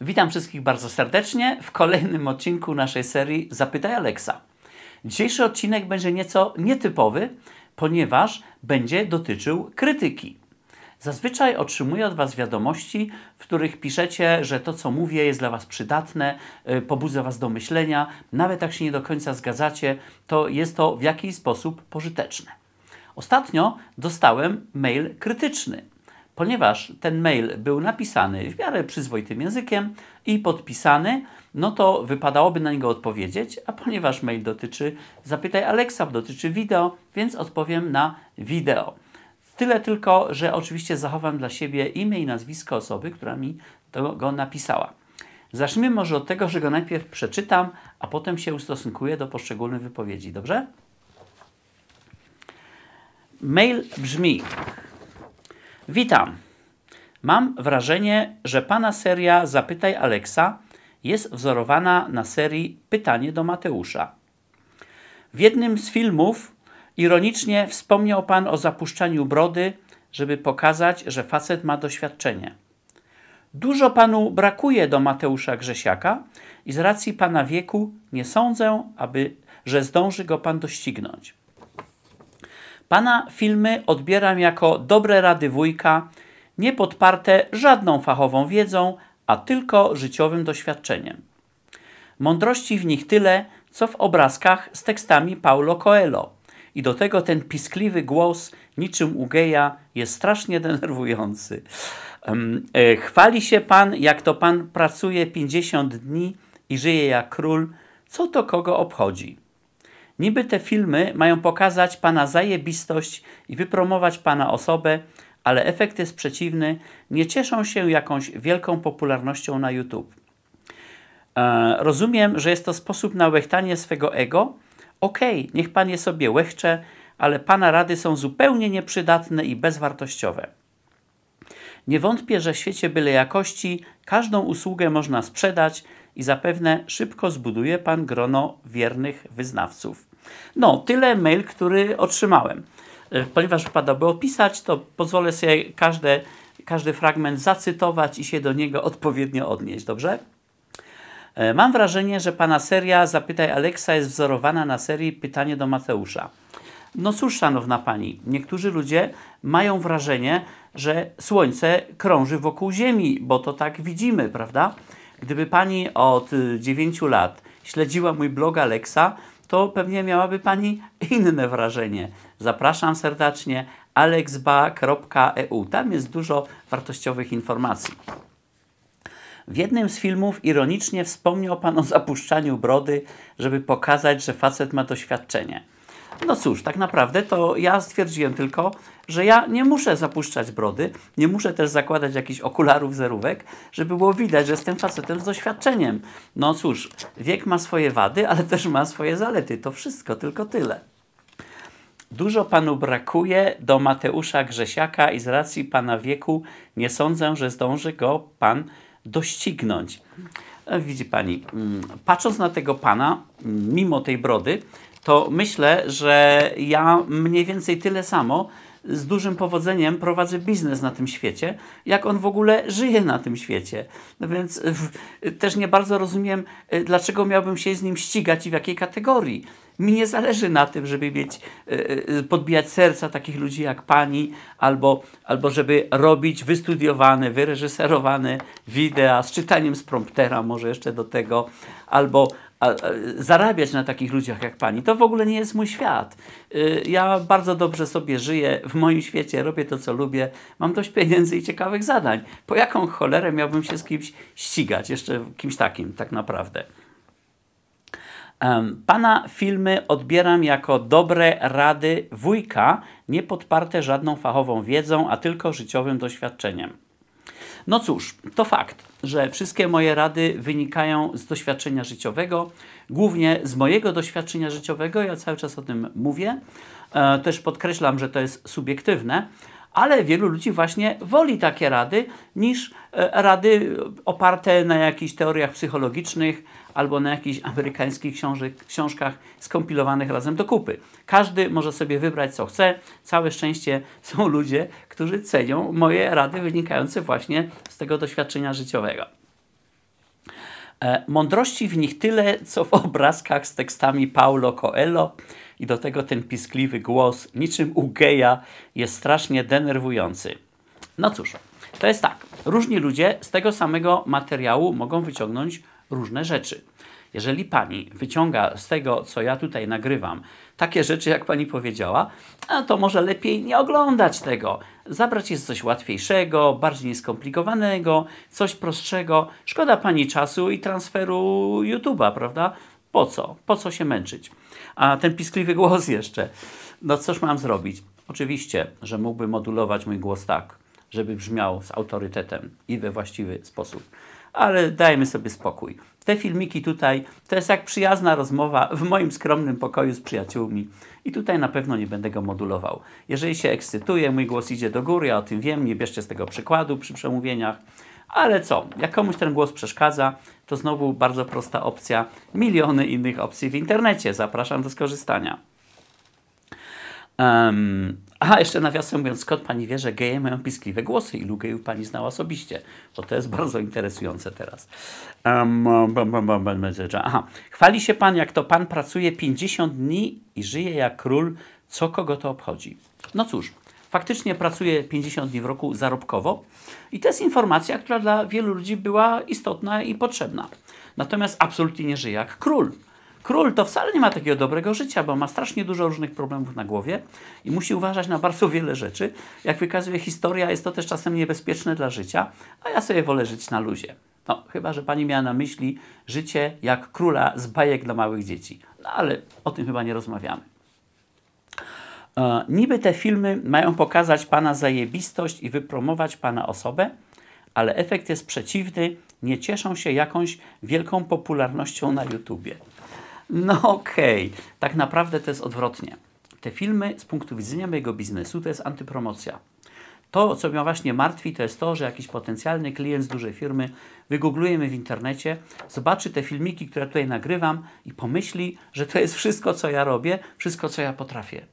Witam wszystkich bardzo serdecznie w kolejnym odcinku naszej serii Zapytaj Alexa. Dzisiejszy odcinek będzie nieco nietypowy, ponieważ będzie dotyczył krytyki. Zazwyczaj otrzymuję od Was wiadomości, w których piszecie, że to, co mówię, jest dla Was przydatne, y, pobudza Was do myślenia. Nawet jak się nie do końca zgadzacie, to jest to w jakiś sposób pożyteczne. Ostatnio dostałem mail krytyczny ponieważ ten mail był napisany w miarę przyzwoitym językiem i podpisany, no to wypadałoby na niego odpowiedzieć, a ponieważ mail dotyczy Zapytaj Alexa, dotyczy wideo, więc odpowiem na wideo. Tyle tylko, że oczywiście zachowam dla siebie imię i nazwisko osoby, która mi to, go napisała. Zacznijmy może od tego, że go najpierw przeczytam, a potem się ustosunkuję do poszczególnych wypowiedzi, dobrze? Mail brzmi: Witam. Mam wrażenie, że pana seria Zapytaj Alexa jest wzorowana na serii Pytanie do Mateusza. W jednym z filmów ironicznie wspomniał pan o zapuszczaniu brody, żeby pokazać, że facet ma doświadczenie. Dużo panu brakuje do Mateusza Grzesiaka i z racji pana wieku nie sądzę, aby, że zdąży go pan doścignąć. Pana filmy odbieram jako dobre rady wujka, nie podparte żadną fachową wiedzą, a tylko życiowym doświadczeniem. Mądrości w nich tyle, co w obrazkach z tekstami Paulo Coelho. I do tego ten piskliwy głos, niczym u geja, jest strasznie denerwujący. E, chwali się pan, jak to pan pracuje 50 dni i żyje jak król. Co to kogo obchodzi? Niby te filmy mają pokazać Pana zajebistość i wypromować Pana osobę, ale efekt jest przeciwny. Nie cieszą się jakąś wielką popularnością na YouTube. E, rozumiem, że jest to sposób na łechtanie swego ego. Okej, okay, niech Pan je sobie łechcze, ale Pana rady są zupełnie nieprzydatne i bezwartościowe. Nie wątpię, że w świecie byle jakości każdą usługę można sprzedać i zapewne szybko zbuduje Pan grono wiernych wyznawców. No, tyle mail, który otrzymałem. E, ponieważ wypadałoby opisać, to pozwolę sobie każde, każdy fragment zacytować i się do niego odpowiednio odnieść, dobrze? E, mam wrażenie, że pana seria Zapytaj Aleksa jest wzorowana na serii Pytanie do Mateusza. No cóż, szanowna pani, niektórzy ludzie mają wrażenie, że Słońce krąży wokół Ziemi, bo to tak widzimy, prawda? Gdyby pani od 9 lat śledziła mój blog Alexa, to pewnie miałaby Pani inne wrażenie. Zapraszam serdecznie alexba.eu. Tam jest dużo wartościowych informacji. W jednym z filmów ironicznie wspomniał Pan o zapuszczaniu brody, żeby pokazać, że facet ma doświadczenie. No cóż, tak naprawdę to ja stwierdziłem tylko, że ja nie muszę zapuszczać brody, nie muszę też zakładać jakichś okularów, zerówek, żeby było widać, że jestem facetem z doświadczeniem. No cóż, wiek ma swoje wady, ale też ma swoje zalety. To wszystko, tylko tyle. Dużo panu brakuje do Mateusza Grzesiaka i z racji pana wieku nie sądzę, że zdąży go pan doścignąć. E, widzi pani, mm, patrząc na tego pana, mimo tej brody, to myślę, że ja mniej więcej tyle samo z dużym powodzeniem prowadzę biznes na tym świecie, jak on w ogóle żyje na tym świecie. No więc też nie bardzo rozumiem, y, dlaczego miałbym się z nim ścigać i w jakiej kategorii. Mi nie zależy na tym, żeby mieć, podbijać serca takich ludzi jak pani, albo, albo żeby robić wystudiowane, wyreżyserowane wideo z czytaniem z promptera, może jeszcze do tego, albo a, zarabiać na takich ludziach jak pani. To w ogóle nie jest mój świat. Y, ja bardzo dobrze sobie żyję w moim świecie, robię to, co lubię, mam dość pieniędzy i ciekawych zadań. Po jaką cholerę miałbym się z kimś ścigać, jeszcze kimś takim, tak naprawdę. Pana filmy odbieram jako dobre rady wujka, nie podparte żadną fachową wiedzą, a tylko życiowym doświadczeniem. No cóż, to fakt, że wszystkie moje rady wynikają z doświadczenia życiowego, głównie z mojego doświadczenia życiowego, ja cały czas o tym mówię. E, też podkreślam, że to jest subiektywne, ale wielu ludzi właśnie woli takie rady niż e, rady oparte na jakichś teoriach psychologicznych albo na jakichś amerykańskich książkach skompilowanych razem do kupy. Każdy może sobie wybrać co chce. Całe szczęście są ludzie, którzy cenią moje rady wynikające właśnie z tego doświadczenia życiowego. E, mądrości w nich tyle, co w obrazkach z tekstami Paulo Coelho i do tego ten piskliwy głos, niczym u geja, jest strasznie denerwujący. No cóż, to jest tak. Różni ludzie z tego samego materiału mogą wyciągnąć różne rzeczy. Jeżeli pani wyciąga z tego, co ja tutaj nagrywam, takie rzeczy, jak pani powiedziała, to może lepiej nie oglądać tego. Zabrać jest coś łatwiejszego, bardziej nieskomplikowanego, coś prostszego. Szkoda pani czasu i transferu YouTube'a, prawda? Po co? Po co się męczyć? A ten piskliwy głos jeszcze. No cóż mam zrobić? Oczywiście, że mógłbym modulować mój głos tak, żeby brzmiał z autorytetem i we właściwy sposób. Ale dajmy sobie spokój. Te filmiki tutaj to jest jak przyjazna rozmowa w moim skromnym pokoju z przyjaciółmi. I tutaj na pewno nie będę go modulował. Jeżeli się ekscytuję, mój głos idzie do góry, ja o tym wiem, nie bierzcie z tego przykładu przy przemówieniach. Ale co, jak komuś ten głos przeszkadza, to znowu bardzo prosta opcja. Miliony innych opcji w internecie. Zapraszam do skorzystania. Um, aha, jeszcze nawiasem mówiąc, skąd pani wie, że geje mają piskliwe głosy? Ilu gejów pani znała osobiście? Bo to jest bardzo interesujące teraz. Aha, chwali się pan, jak to pan pracuje 50 dni i żyje jak król. Co kogo to obchodzi? No cóż, faktycznie pracuję 50 dni w roku zarobkowo i to jest informacja, która dla wielu ludzi była istotna i potrzebna. Natomiast absolutnie nie żyję jak król. Król to wcale nie ma takiego dobrego życia, bo ma strasznie dużo różnych problemów na głowie i musi uważać na bardzo wiele rzeczy. Jak wykazuje historia, jest to też czasem niebezpieczne dla życia, a ja sobie wolę żyć na luzie. No, chyba, że pani miała na myśli życie jak króla z bajek dla małych dzieci. No, ale o tym chyba nie rozmawiamy. E, niby te filmy mają pokazać pana zajebistość i wypromować pana osobę, ale efekt jest przeciwny. Nie cieszą się jakąś wielką popularnością na YouTubie. No okej, okay. tak naprawdę to jest odwrotnie. Te filmy z punktu widzenia mojego biznesu to jest antypromocja. To, co mnie właśnie martwi, to jest to, że jakiś potencjalny klient z dużej firmy wygoogluje mnie w internecie, zobaczy te filmiki, które tutaj nagrywam i pomyśli, że to jest wszystko, co ja robię, wszystko, co ja potrafię.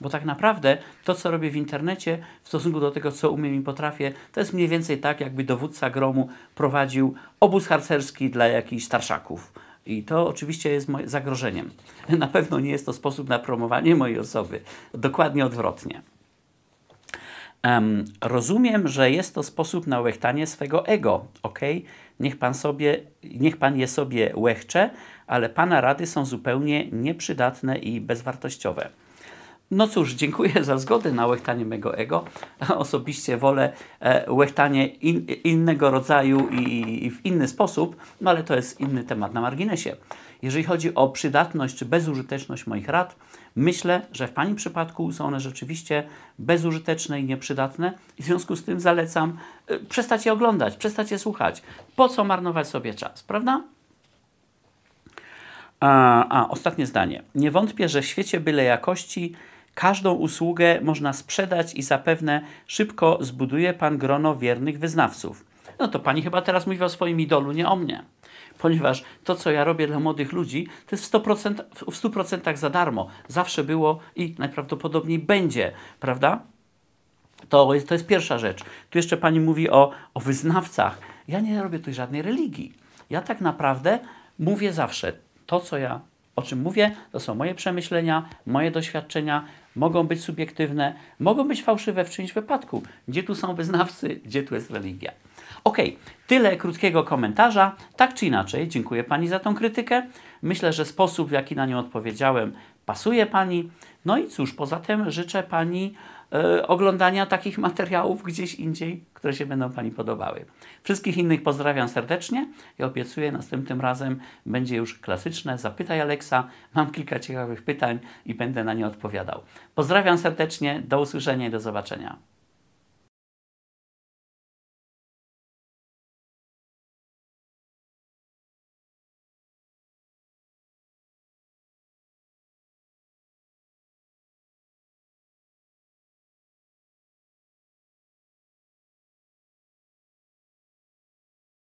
Bo tak naprawdę to, co robię w internecie w stosunku do tego, co umiem i potrafię, to jest mniej więcej tak, jakby dowódca gromu prowadził obóz harcerski dla jakichś starszaków i to oczywiście jest zagrożeniem. Na pewno nie jest to sposób na promowanie mojej osoby. Dokładnie odwrotnie. Um, rozumiem, że jest to sposób na łechtanie swego ego, ok? Niech pan, sobie, niech pan je sobie łechcze, ale pana rady są zupełnie nieprzydatne i bezwartościowe. No cóż, dziękuję za zgodę na łechtanie mego ego. Osobiście wolę e, łechtanie in, innego rodzaju i, i, w inny sposób, no ale to jest inny temat na marginesie. Jeżeli chodzi o przydatność czy bezużyteczność moich rad, myślę, że w Pani przypadku są one rzeczywiście bezużyteczne i nieprzydatne i w związku z tym zalecam e, przestać je oglądać, przestać je słuchać. Po co marnować sobie czas, prawda? A, a, ostatnie zdanie. Nie wątpię, że w świecie byle jakości Każdą usługę można sprzedać i zapewne szybko zbuduje Pan grono wiernych wyznawców. No to Pani chyba teraz mówi o swoim idolu, nie o mnie. Ponieważ to, co ja robię dla młodych ludzi, to jest w 100%, w 100% za darmo. Zawsze było i najprawdopodobniej będzie, prawda? To jest, to jest pierwsza rzecz. Tu jeszcze Pani mówi o, o wyznawcach. Ja nie robię tu żadnej religii. Ja tak naprawdę mówię zawsze to, co ja o czym mówię, to są moje przemyślenia, moje doświadczenia, mogą być subiektywne, mogą być fałszywe w czymś wypadku. Gdzie tu są wyznawcy, gdzie tu jest religia. Ok, tyle krótkiego komentarza. Tak czy inaczej, dziękuję Pani za tą krytykę. Myślę, że sposób, w jaki na nią odpowiedziałem, pasuje Pani. No i cóż, poza tym życzę Pani e, oglądania takich materiałów gdzieś indziej, które się będą Pani podobały. Wszystkich innych pozdrawiam serdecznie i obiecuję, następnym razem będzie już klasyczne Zapytaj Aleksa. Mam kilka ciekawych pytań i będę na nie odpowiadał. Pozdrawiam serdecznie, do usłyszenia i do zobaczenia.